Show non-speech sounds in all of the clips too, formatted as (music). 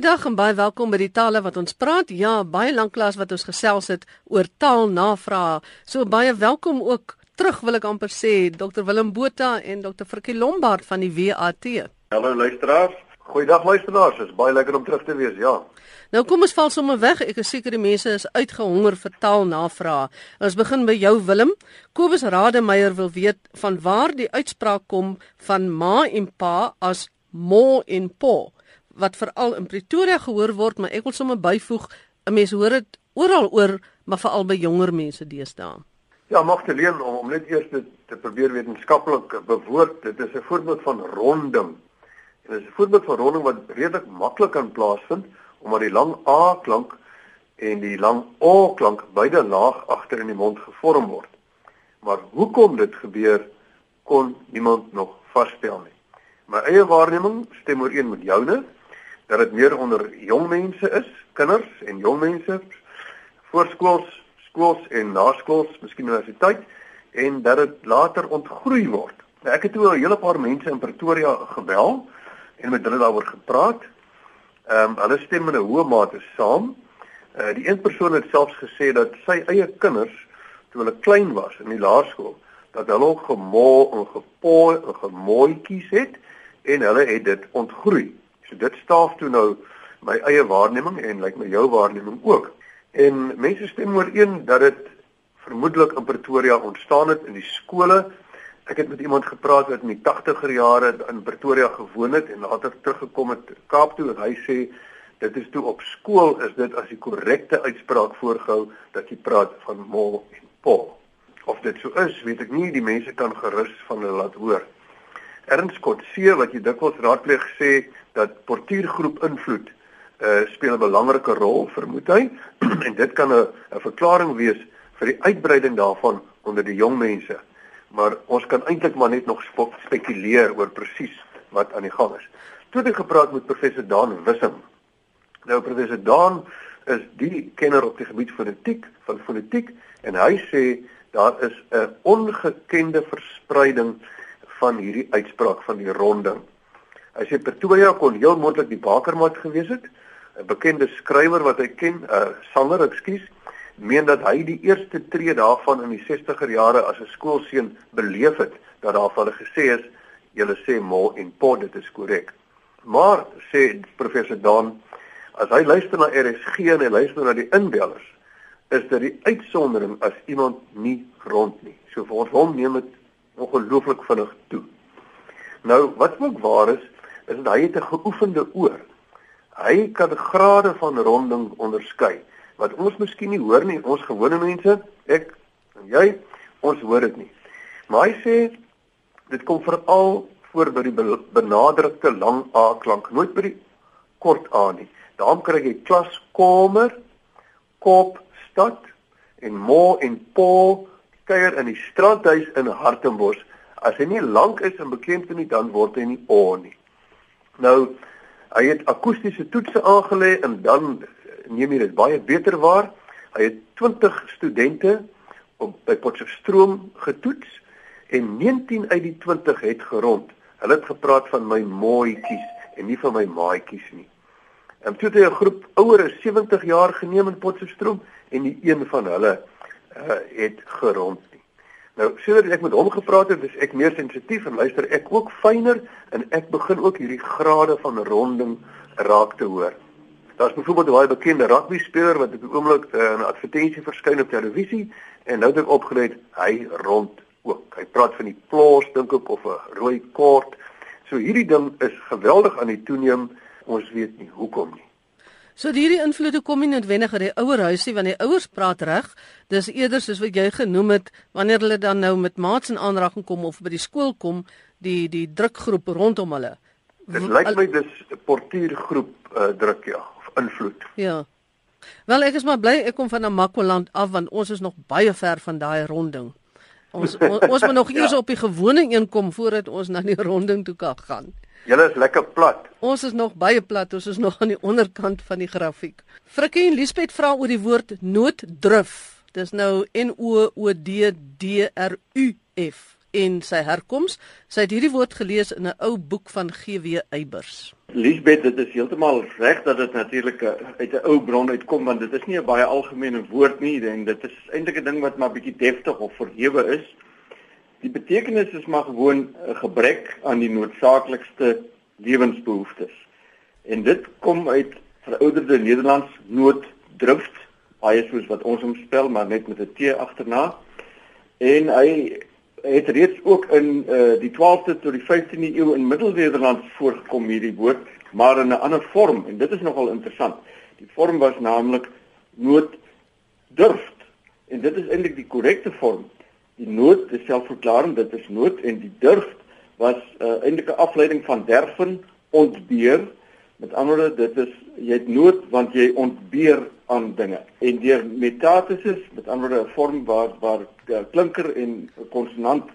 Goeiedag en baie welkom by die tale wat ons praat. Ja, baie lank klas wat ons gesels het oor taalnavrae. So baie welkom ook terug wil ek amper sê Dr Willem Botha en Dr Frikkie Lombard van die WAT. Hallo luisteraars. Goeiedag luisteraars. Dit is baie lekker om terug te wees. Ja. Nou kom ons val sommer weg. Ek is seker die mense is uitgehonger vir taalnavrae. Ons begin by jou Willem. Kobus Rademeier wil weet van waar die uitspraak kom van ma en pa as mo en po wat veral in Pretoria gehoor word, maar ek wil sommer byvoeg, 'n mens hoor dit oral oor, maar veral by jonger mense deesdae. Ja, Magdalene om, om net eers dit te probeer wetenskaplik bewoord, dit is 'n voorbeeld van ronding. En dit is 'n voorbeeld van ronding wat redelik maklik kan plaasvind omdat die lang A klank en die lang O klank beide laag agter in die mond gevorm word. Maar hoekom dit gebeur kon niemand nog vasstel nie. My eie waarneming stem ooreen met joune dat dit meer onder jong mense is, kinders en jong mense, voorskools, skools en naskools, miskien universiteit en dat dit later ontgroei word. Nou ek het toe 'n hele paar mense in Pretoria gebel en met hulle daaroor gepraat. Ehm um, hulle stem in 'n hoë mate saam. Uh die een persoon het selfs gesê dat sy eie kinders toe hulle klein was in die laerskool, dat hulle ook gemol en gepooi en gemooitjies het en hulle het dit ontgroei. So dit staaf toe nou my eie waarneming en lyk like my jou waarneming ook. En mense stem ooreen dat dit vermoedelik in Pretoria ontstaan het in die skole. Ek het met iemand gepraat wat in die 80er jare in Pretoria gewoon het en later teruggekom het Kaap toe en hy sê dit is toe op skool is dit as die korrekte uitspraak voorgehou dat jy praat van mol en pol. Of dit so is, weet ek nie, die mense kan gerus van hulle laat hoor. Ernst Kotse wat jy dikwels raadpleeg sê dat portuïergroep invloed uh speel 'n belangrike rol vermoed hy (clears throat) en dit kan 'n 'n verklaring wees vir die uitbreiding daarvan onder die jong mense. Maar ons kan eintlik maar net nog spekuleer oor presies wat aan die gang is. Toe het ek gepraat met professor Daan Wissem. Nou professor Daan is die kenner op die gebied van fonetiek van fonetiek en hy sê daar is 'n ongekende verspreiding van hierdie uitspraak van die ronding. Hy sê Pretoria kon heel moontlik die bakermat gewees het. 'n Bekende skrywer wat hy ken, 'n uh, sanger, ekskuus, meen dat hy die eerste tree daarvan in die 60er jare as 'n skoolseun beleef het dat daar hulle gesê is, julle sê mo en po dit is korrek. Maar sê professor Dan, as hy luister na RSG en hy luister na die inbellers, is dit die uitsondering as iemand nie rond nie. So vir ons hom neem dit ongelooflik vinnig toe. Nou wat ook waar is, is dat hy het 'n geoefende oor. Hy kan grade van ronding onderskei wat ons miskien nie hoor nie, ons gewone mense, ek en jy, ons hoor dit nie. Maar hy sê dit kom veral voor by die benadrukte lang A klank, nooit by die kort A nie. Daarom kry jy klaskamer, kop, stad en mo en po kuier in die strandhuis in Hartenbos. As hy nie lank is en bekend nie, dan word hy nie o nie. Nou, hy het akoestiese toetse aangelê en dan neem hy dit baie beter waar. Hy het 20 studente op by Potchefstroom getoets en 19 uit die 20 het gerond. Hulle het gepraat van my mooietjies en nie van my maatjies nie. En toe het hy 'n groep ouer, 70 jaar geneem in Potchefstroom en die een van hulle uh, het gerond. Nou, sodat ek met hom gepraat het, is ek meer sensitief en luister ek ook fyner en ek begin ook hierdie grade van ronding raak te hoor. Daar's byvoorbeeld 'n baie bekende rugby speler wat op die oomblik uh, in 'n advertensie verskyn op televisie en nou het ek opgelet hy rond ook. Hy praat van die plaas dink ek of 'n rooi kort. So hierdie ding is geweldig aan die toeneem. Ons weet nie hoekom nie. So hierdie invloede kom nie noodwendig uit die ouer huisie want die ouers praat reg. Dis eerder soos wat jy genoem het wanneer hulle dan nou met maats in aanraking kom of by die skool kom, die die drukgroep rondom hulle. Dit lyk my dis portuïergroep uh, druk ja, of invloed. Ja. Wel ek is maar bly ek kom van Namakwaland af want ons is nog baie ver van daai ronding. Ons (laughs) ons, ons moet nog eers ja. op die gewone een kom voordat ons na die ronding toe kan gaan. Julle is lekker plat. Ons is nog baie plat, ons is nog aan die onderkant van die grafiek. Frikkie en Liesbeth vra oor die woord nooddrif. Dis nou N O O D D R U F. en sy herkoms. Sy het hierdie woord gelees in 'n ou boek van GW Eybers. Liesbeth, dit is heeltemal reg dat dit natuurlik uit 'n ou bron uitkom want dit is nie 'n baie algemene woord nie en dit is eintlik 'n ding wat maar bietjie deftig of verhewe is. Die betekenis is maar gewoon 'n gebrek aan die noodsaaklikste lewensbehoeftes. En dit kom uit verouderde Nederlands nooddrift, baie soos wat ons hom spel maar net met 'n T agterna. En hy het reeds ook in uh, die 12de tot die 15de eeu in Middelnederland voorgekom hierdie woord, maar in 'n ander vorm en dit is nogal interessant. Die vorm was naamlik nooddurft en dit is eintlik die korrekte vorm. Die nood is selfverklarend, dit is nood en die durft was uh, eintlik 'n afleiding van derven ontbeer. Met ander woorde, dit is jy het nood want jy ontbeer aan dinge. En deur metathesis, met ander woorde 'n vorm waar waar uh, klinker en konsonant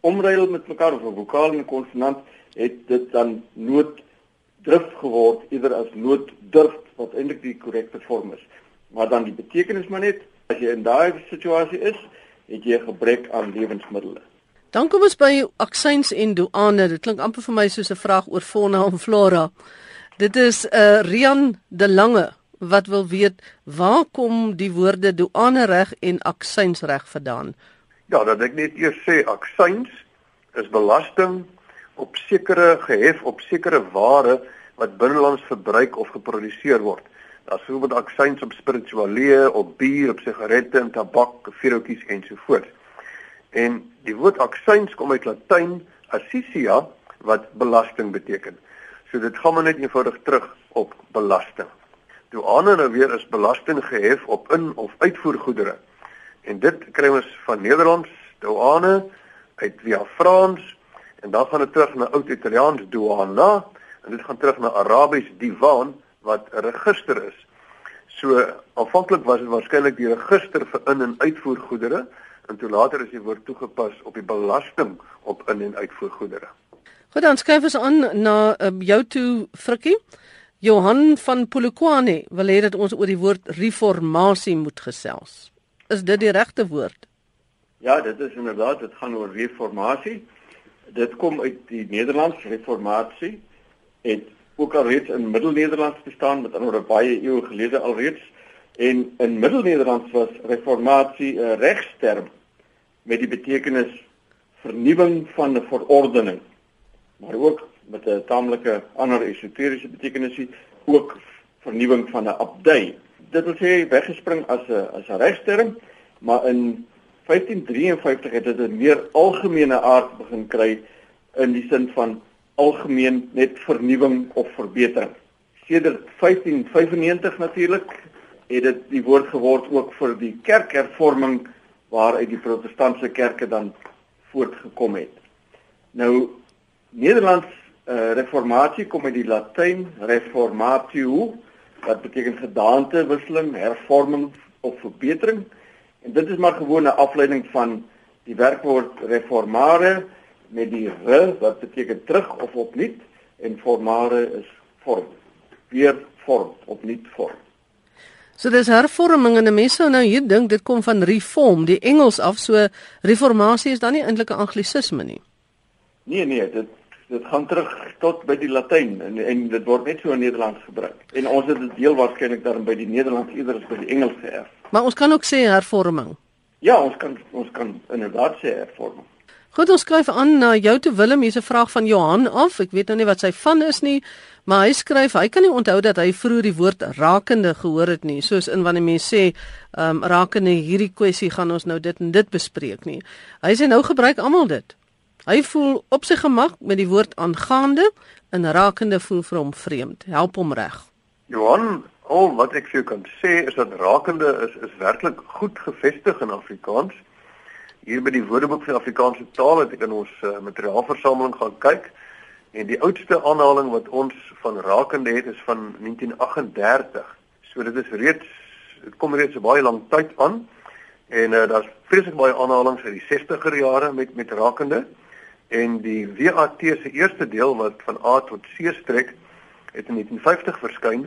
omruil met mekaar of 'n vokaal en 'n konsonant, het dit dan nooddrif geword eerder as nooddurf wat eintlik die korrekte vorm is. Maar dan die betekenis maar net as jy in daai situasie is, het jy 'n gebrek aan lewensmiddels. Dan kom ons by aksyns en douane. Dit klink amper vir my soos 'n vraag oor fauna en flora. Dit is 'n uh, Rian de Lange wat wil weet waar kom die woorde douane reg en aksyns reg vandaan? Ja, dat ek net eers sê aksyns is belasting op sekere gehef op sekere ware wat binnelands verbruik of geproduseer word. Daar's byvoorbeeld aksyns op spirituele, op bier, op sigarette en tabak, vuurhoutjies ensovoorts. En die woord aksyns kom uit Latyn assisia wat belasting beteken. So dit gaan maar net eenvoudig terug op belasting. Douane nou weer is belasting gehef op in- of uitvoergoedere. En dit kry ons van Nederlands douane uit via Frans en dan gaan dit terug na oud Italiaans douana en dit gaan terug na Arabies divan wat 'n register is. So aanvanklik was dit waarskynlik die register vir in- en uitvoergoedere en toe later is die woord toegepas op die belasting op in- en uitvoergoedere. Goed, dan skuif ons aan na uh, jou toe Frikkie. Johan van Polokwane wil hê dat ons oor die woord reformatie moet gesels. Is dit die regte woord? Ja, dit is inderdaad, dit gaan oor reformatie. Dit kom uit die Nederlands reformatie het ook al reeds in Middelnederlands bestaan met ander baie eeue gelede alreeds en in Middelnederlands was reformatie 'n regsterm met die betekenis vernuwing van 'n verordening maar ook met 'n taamlike ander esoteriese betekenisie ook vernuwing van 'n abdij. Dit wil sê weggespring as 'n as 'n regsterm, maar in 1553 het dit 'n meer algemene aard begin kry in die sin van algemeen net vernuwing of verbetering. Sedert 1595 natuurlik het dit die woord geword ook vir die kerkhervorming waaruit die protestantse kerke dan voortgekom het. Nou Nederlands uh, reformatie kom uit die Latyn reformatio wat beteken gedaantewisseling, hervorming of verbetering. En dit is maar gewoon 'n afleiding van die werkwoord reformare met die re wat beteken terug of opnuut en formare is vorm. Weer vorm, opnuut vorm. So dis hervorming en mense sou nou hier dink dit kom van reform, die Engels af, so reformatie is dan nie eintlik 'n anglisisme nie. Nee nee, dit dit gaan terug tot by die Latyn en en dit word net so in Nederland gebruik. En ons het dit heel waarskynlik dan by die Nederlands eerder as by die Engels geërf. Maar ons kan ook sê hervorming. Ja, ons kan ons kan inderdaad sê hervorming. Goed, ons skryf aan na jou toe Willem, hier's 'n vraag van Johan af. Ek weet nou nie wat sy van is nie, maar hy skryf hy kan nie onthou dat hy vroeër die woord rakende gehoor het nie, soos in wanneer mense sê, ehm um, rakende hierdie kwessie gaan ons nou dit en dit bespreek nie. Hy sê nou gebruik almal dit. Hy voel op sy gemak met die woord aangaande en rakende voel vir hom vreemd. Help hom reg. Johan, al wat ek vir jou kan sê is dat rakende is is werklik goed gevestig in Afrikaans. Hier by die Woordeboek van Afrikaanse taal het ek in ons uh, materiaalversameling gaan kyk en die oudste aanhaling wat ons van rakende het is van 1938. So dit is reeds dit kom reeds 'n baie lang tyd aan en uh, daar's vreeslik baie aanhalings uit die 60er jare met met rakende en die WAT se eerste deel wat van A tot C strek het in 1950 verskyn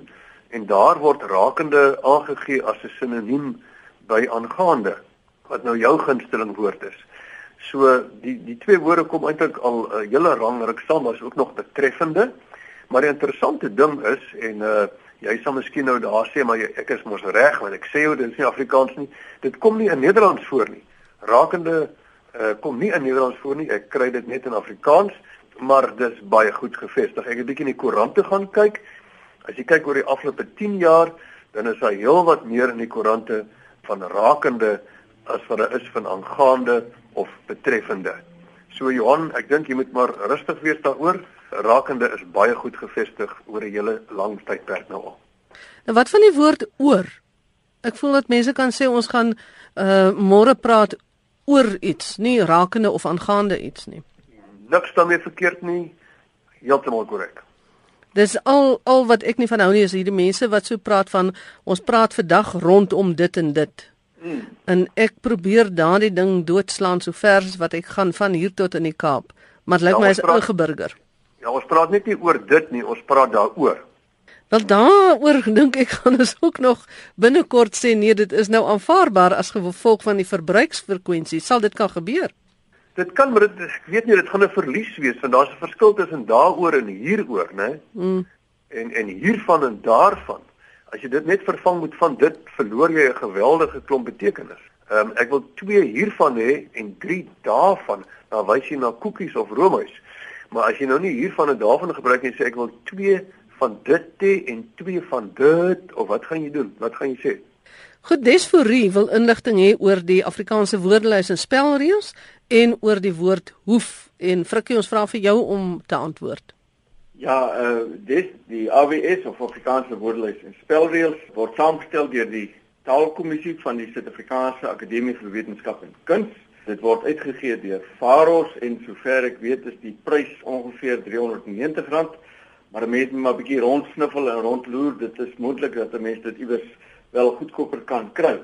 en daar word rakende aangegee as 'n sinoniem by aangaande wat nou jou gunsteling woord is. So die die twee woorde kom eintlik al 'n uh, hele rang ruk saam, maar is ook nog betreffende. Maar die interessante ding is en uh jy sal miskien nou daar sê maar jy, ek is mos reg want ek sê jou dit is nie Afrikaans nie. Dit kom nie in Nederlands voor nie. Rakende uh kom nie in Nederlands voor nie. Ek kry dit net in Afrikaans, maar dis baie goed gevestig. Ek het 'n bietjie in die koerante gaan kyk. As jy kyk oor die afgelope 10 jaar, dan is daar heelwat meer in die koerante van rakende as wat daar is van aangaande of betreffende. So Johan, ek dink jy moet maar rustig wees daaroor. Rakende is baie goed gevestig oor 'n hele lang tydperk nou al. Nou wat van die woord oor? Ek voel dat mense kan sê ons gaan uh môre praat oor iets, nie rakende of aangaande iets nie. Niks daarmee verkeerd nie. Heeltemal korrek. Dis al al wat ek nie van hou nie is hierdie mense wat so praat van ons praat vandag rondom dit en dit. Mm. En ek probeer daardie ding doodslaan so ver as wat ek gaan van hier tot in die Kaap. Maar dit lyk ja, my is ingeburger. Ja, ons praat net nie oor dit nie, ons praat daaroor. Wel daaroor (laughs) dink ek gaan ons ook nog binnekort sê nee, dit is nou aanvaarbaar as gevolg van die verbruiksfrekwensie. Sal dit kan gebeur? Dit kan maar dit ek weet nie dit gaan 'n verlies wees want daar's 'n verskil tussen daaroor en hieroor, né? Mm. En en hiervan en daarvan. As jy dit net vervang met van dit, verloor jy 'n geweldige klomp betekenis. Ehm um, ek wil 2 hiervan hê en 3 daarvan. Dan wys jy na koekies of roomys. Maar as jy nou nie hiervan en daarvan gebruik nie, sê ek wil 2 van dit hê en 2 van dit of wat gaan jy doen? Wat gaan jy sê? Goed, Desforie wil inligting hê oor die Afrikaanse woordelys en spelreëls en oor die woord hoef en Frikkie ons vra vir jou om te antwoord. Ja, eh uh, dis die AWS of Afrikaanse Woordelys en Spelreëls word saamgestel deur die Taalkommissie van die Suid-Afrikaanse Akademie vir Wetenskap en Kuns. Dit word uitgegee deur Faros en sover ek weet is die prys ongeveer R390, maar mense moet maar 'n bietjie rondsniffel en rondloer, dit is moontlik dat 'n mens dit iewers wel goedkoper kan kry.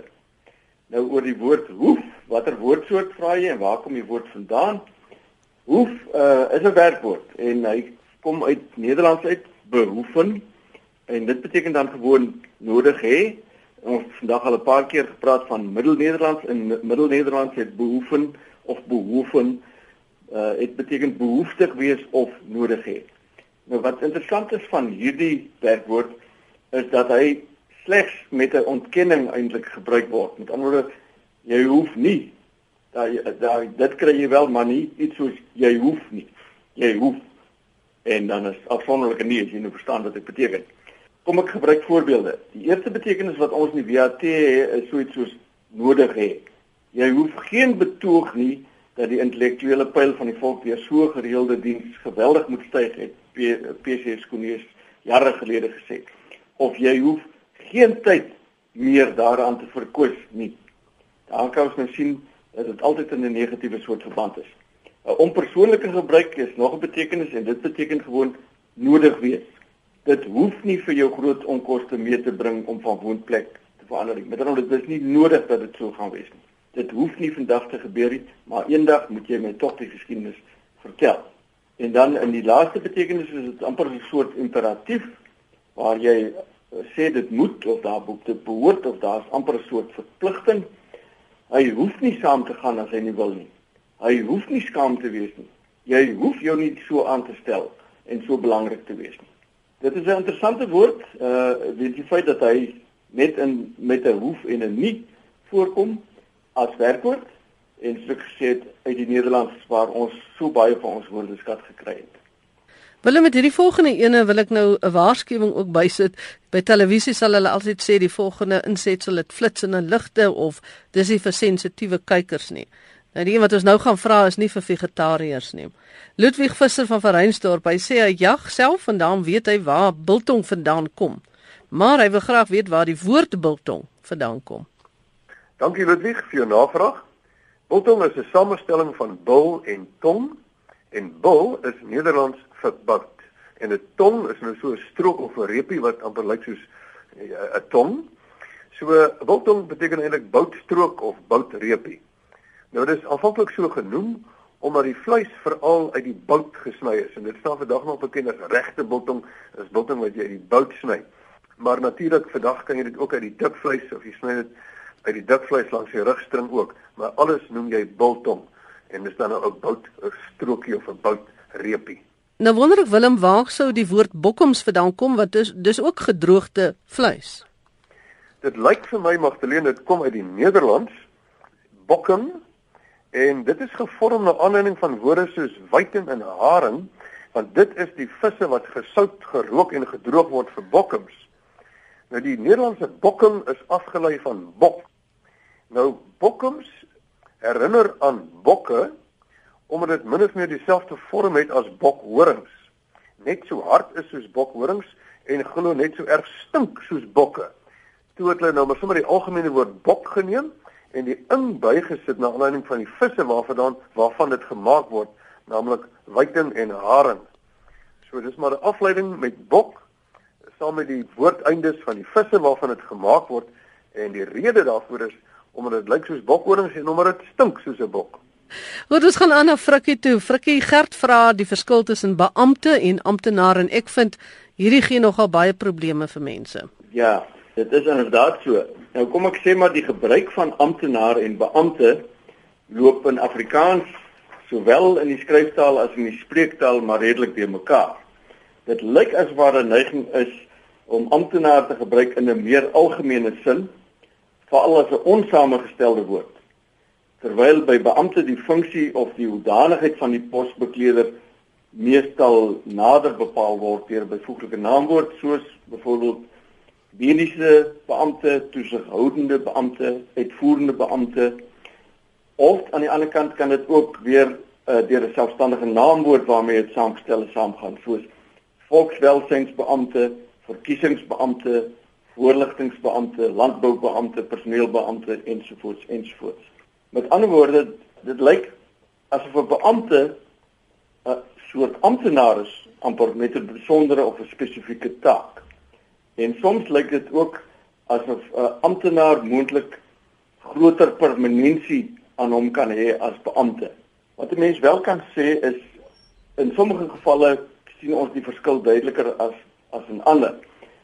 Nou oor die woord hoef, watter woordsoort vra jy en waar kom die woord vandaan? Hoef uh, is 'n werkwoord en hy kom uit Nederlands uit behoefen en dit beteken dan gewoon nodig hê. Ons vandag al 'n paar keer gepraat van Middelnederlands en Middelnederlands het behoefen of behoefen uh dit beteken behoeftig wees of nodig hê. Nou wat interessant is van hierdie werkwoord is dat hy slegs met 'n ontkenning eintlik gebruik word. Met ander woorde, jy hoef nie daai daai dit kry jy wel maar nie iets soos jy hoef nie. Jy hoef en dan is afsonderlike nie as jy nou verstaan wat dit beteken. Kom ek gebruik voorbeelde. Die eerste betekenis wat ons in die WAT het is so iets soos nodig hê. Jy hoef geen betoog nie dat die intellektuele pyl van die volk weer so gereelde diens geweldig moet styg het. PC Skonees jare gelede gesê. Of jy hoef geen tyd meer daaraan te verkoos nie. Daar kan ons nou sien dat dit altyd in 'n negatiewe soort verband is. 'n onpersoonlike gebruik is nog 'n betekenis en dit beteken gewoon nodig wees. Dit hoef nie vir jou groot onkoste mee te bring om van woonplek te verander nie. Met ander woorde, dit is nie nodig dat dit so gaan wees nie. Dit hoef nie vandag te gebeur nie, maar eendag moet jy my tog die geskiedenis vertel. En dan in die laaste betekenis is dit amper 'n soort imperatief waar jy eh, sê dit moet of daar moet dit behoort of daar's amper 'n soort verpligting. Hy hoef nie saam te gaan as hy nie wil nie. Hy hoef nie skaam te wees nie. Jy hoef jou nie so aan te stel en so belangrik te wees nie. Dit is 'n interessante woord, uh weet jy feit dat hy net in met 'n hoef en 'n nie voorkom as werkwoord en soos gesê het uit die Nederlands waar ons so baie van ons woordeskat gekry het. Willem met hierdie volgende ene wil ek nou 'n waarskuwing ook bysit. By televisie sal hulle altyd sê die volgende insetsel het flitsende ligte of dis nie vir sensitiewe kykers nie. Nou die een wat ons nou gaan vra is nie vir vegetariërs nie. Ludwig Visser van Verheinsdorp, hy sê hy jag self en dan weet hy waar biltong vandaan kom. Maar hy wil graag weet waar die woord biltong vandaan kom. Dankie Ludwig vir jou navraag. Biltong is 'n samestelling van bil en tong en bil is Nederlands vir bout en 'n tong is nou so 'n strook of 'n repie wat amper lyk soos eh, 'n tong. So biltong beteken eintlik boutstrook of boutrepie. Nou dis aanvanklik so genoem omdat die vleis veral uit die bout gesny is en dit staan vandag nog bekend as regte biltong, is biltong wat jy uit die bout sny. Maar natuurlik vandag kan jy dit ook uit die dikvleis of jy sny dit uit die dikvleis langs die rugstring ook, maar alles noem jy biltong. en dis dan 'n bout 'n strokie of 'n boutreepie. Nou wonder ek Willem waar sou die woord bokkums vandaan kom want dis dis ook gedroogde vleis. Dit lyk vir my Magdalene dit kom uit die Nederlands bokkum en dit is gevorm na aanleiding van woorde soos wyting en haring want dit is die visse wat gesout, gerook en gedroog word vir bokkums. Nou die Nederlandse bokkum is afgelei van bok. Nou bokkums herinner aan bokke omdat dit min of meer dieselfde vorm het as bokhorings. Net so hard is soos bokhorings en glo net so erg stink soos bokke. Toe het hulle nou maar sommer die algemene woord bok geneem en die ing bygesit na aanleiding van die visse waarvandaan waarvan dit gemaak word, naamlik wyting en haring. So dis maar 'n afleiding met bok saam met die woordeindes van die visse waarvan dit gemaak word en die rede daarvoor is omdat dit lyk soos bokhorings en omdat dit stink soos 'n bok. Goed, ons gaan aan na Frikkie toe. Frikkie Gert vra die verskil tussen beampte en amptenaar en ek vind hierdie gee nogal baie probleme vir mense. Ja, dit is inderdaad so. Nou kom ek sê maar die gebruik van amptenaar en beampte loop in Afrikaans sowel in die skryftaal as in die spreektaal maar redelik te mekaar. Dit lyk as ware neiging is om amptenaar te gebruik in 'n meer algemene sin, veral as 'n onsamengestelde woord. Terwyl by beampte die funksie of die hoedanigheid van die posbekleder meestal nader bepaal word deur byvoeglike naamwoord soos byvoorbeeld mediese beampte, toesighoudende beampte, uitvoerende beampte of aan die ander kant kan dit ook weer uh, deur 'n selfstandige naamwoord waarmee dit saamgestel is saamgaan soos volkswelsynsbeampte, verkiesingsbeampte, voorligtingbeampte, landboubeampte, personeelbeampte ensovoorts ensovoorts. Met ander woorde, dit lyk asof 'n beampte 'n soort amptenaar is amper met 'n besondere of 'n spesifieke taak. En soms lyk dit ook asof 'n amptenaar moontlik groter permanensie aan hom kan hê as beampte. Wat 'n mens wel kan sê is in sommige gevalle sien ons die verskil duideliker as as in ander.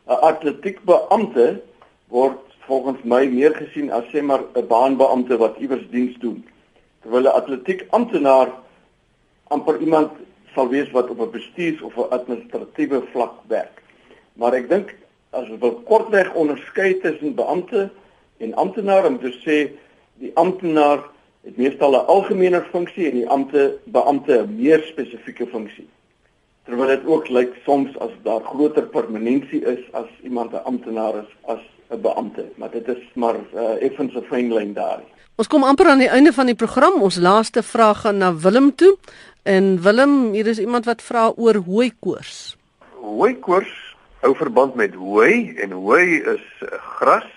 'n Atletiekbeampte word volgens my meer gesien as sê maar 'n baanbeampte wat iewers diens doen. Terwyl 'n atletiekamptenaar amper iemand sal wees wat op 'n bestuurs of 'n administratiewe vlak werk. Maar ek dink as wil kortweg onderskei tussen beampte en amptenaar om te sê die amptenaar het meestal 'n algemene funksie en die ampte beampte 'n meer spesifieke funksie terwyl dit ook lyk soms as daar groter permanensie is as iemand 'n amptenaar is as 'n beampte, maar dit is maar uh, effens 'n fyn lyn daar. Ons kom amper aan die einde van die program. Ons laaste vraag gaan na Willem toe. En Willem, hier is iemand wat vra oor hooikoors. Hooikoors hou verband met hooi en hooi is gras,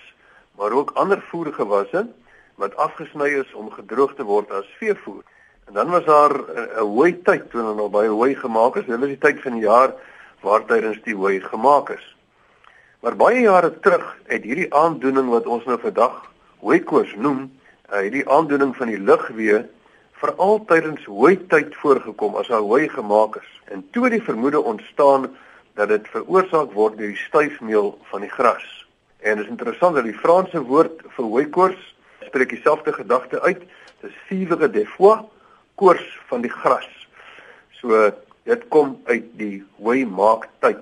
maar ook ander voergewasse wat afgesny is om gedroog te word as veevoer. En dan was daar 'n hoë tyd toe hulle nog baie hoë gemaak het. Dit was die tyd van die jaar waar tydens die hoë gemaak is. Maar baie jare terug het hierdie aandoening wat ons nou vandag hoëkoors noem, uh, hierdie aandoening van die lugweë veral tydens hoë tyd voorgekom as daar hoë gemaak is. En toe die vermoede ontstaan dat dit veroorsaak word deur die styfmeel van die gras. En dit is interessant dat die Franse woord vir hoëkoors spreek dieselfde gedagte uit. Dit is fievre de foie koors van die gras. So dit kom uit die hooi maak tyd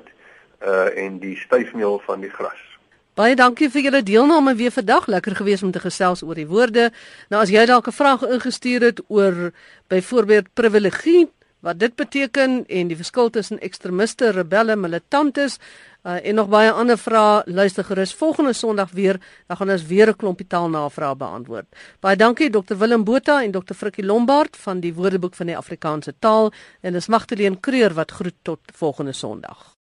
uh en die styfmeel van die gras. Baie dankie vir julle deelname weer vandag. Lekker gewees om te gesels oor die woorde. Nou as jy dalk 'n vraag ingestuur het oor byvoorbeeld privilegie, wat dit beteken en die verskil tussen ekstremiste, rebelle, militantes uh, en nog baie ander vrae, luister gerus volgende Sondag weer, dan gaan ons weer 'n klompie taalnavrae beantwoord. Baie dankie Dr Willem Botha en Dr Frikkie Lombard van die Woordeboek van die Afrikaanse taal en dis Magtleen Kreur wat groet tot volgende Sondag.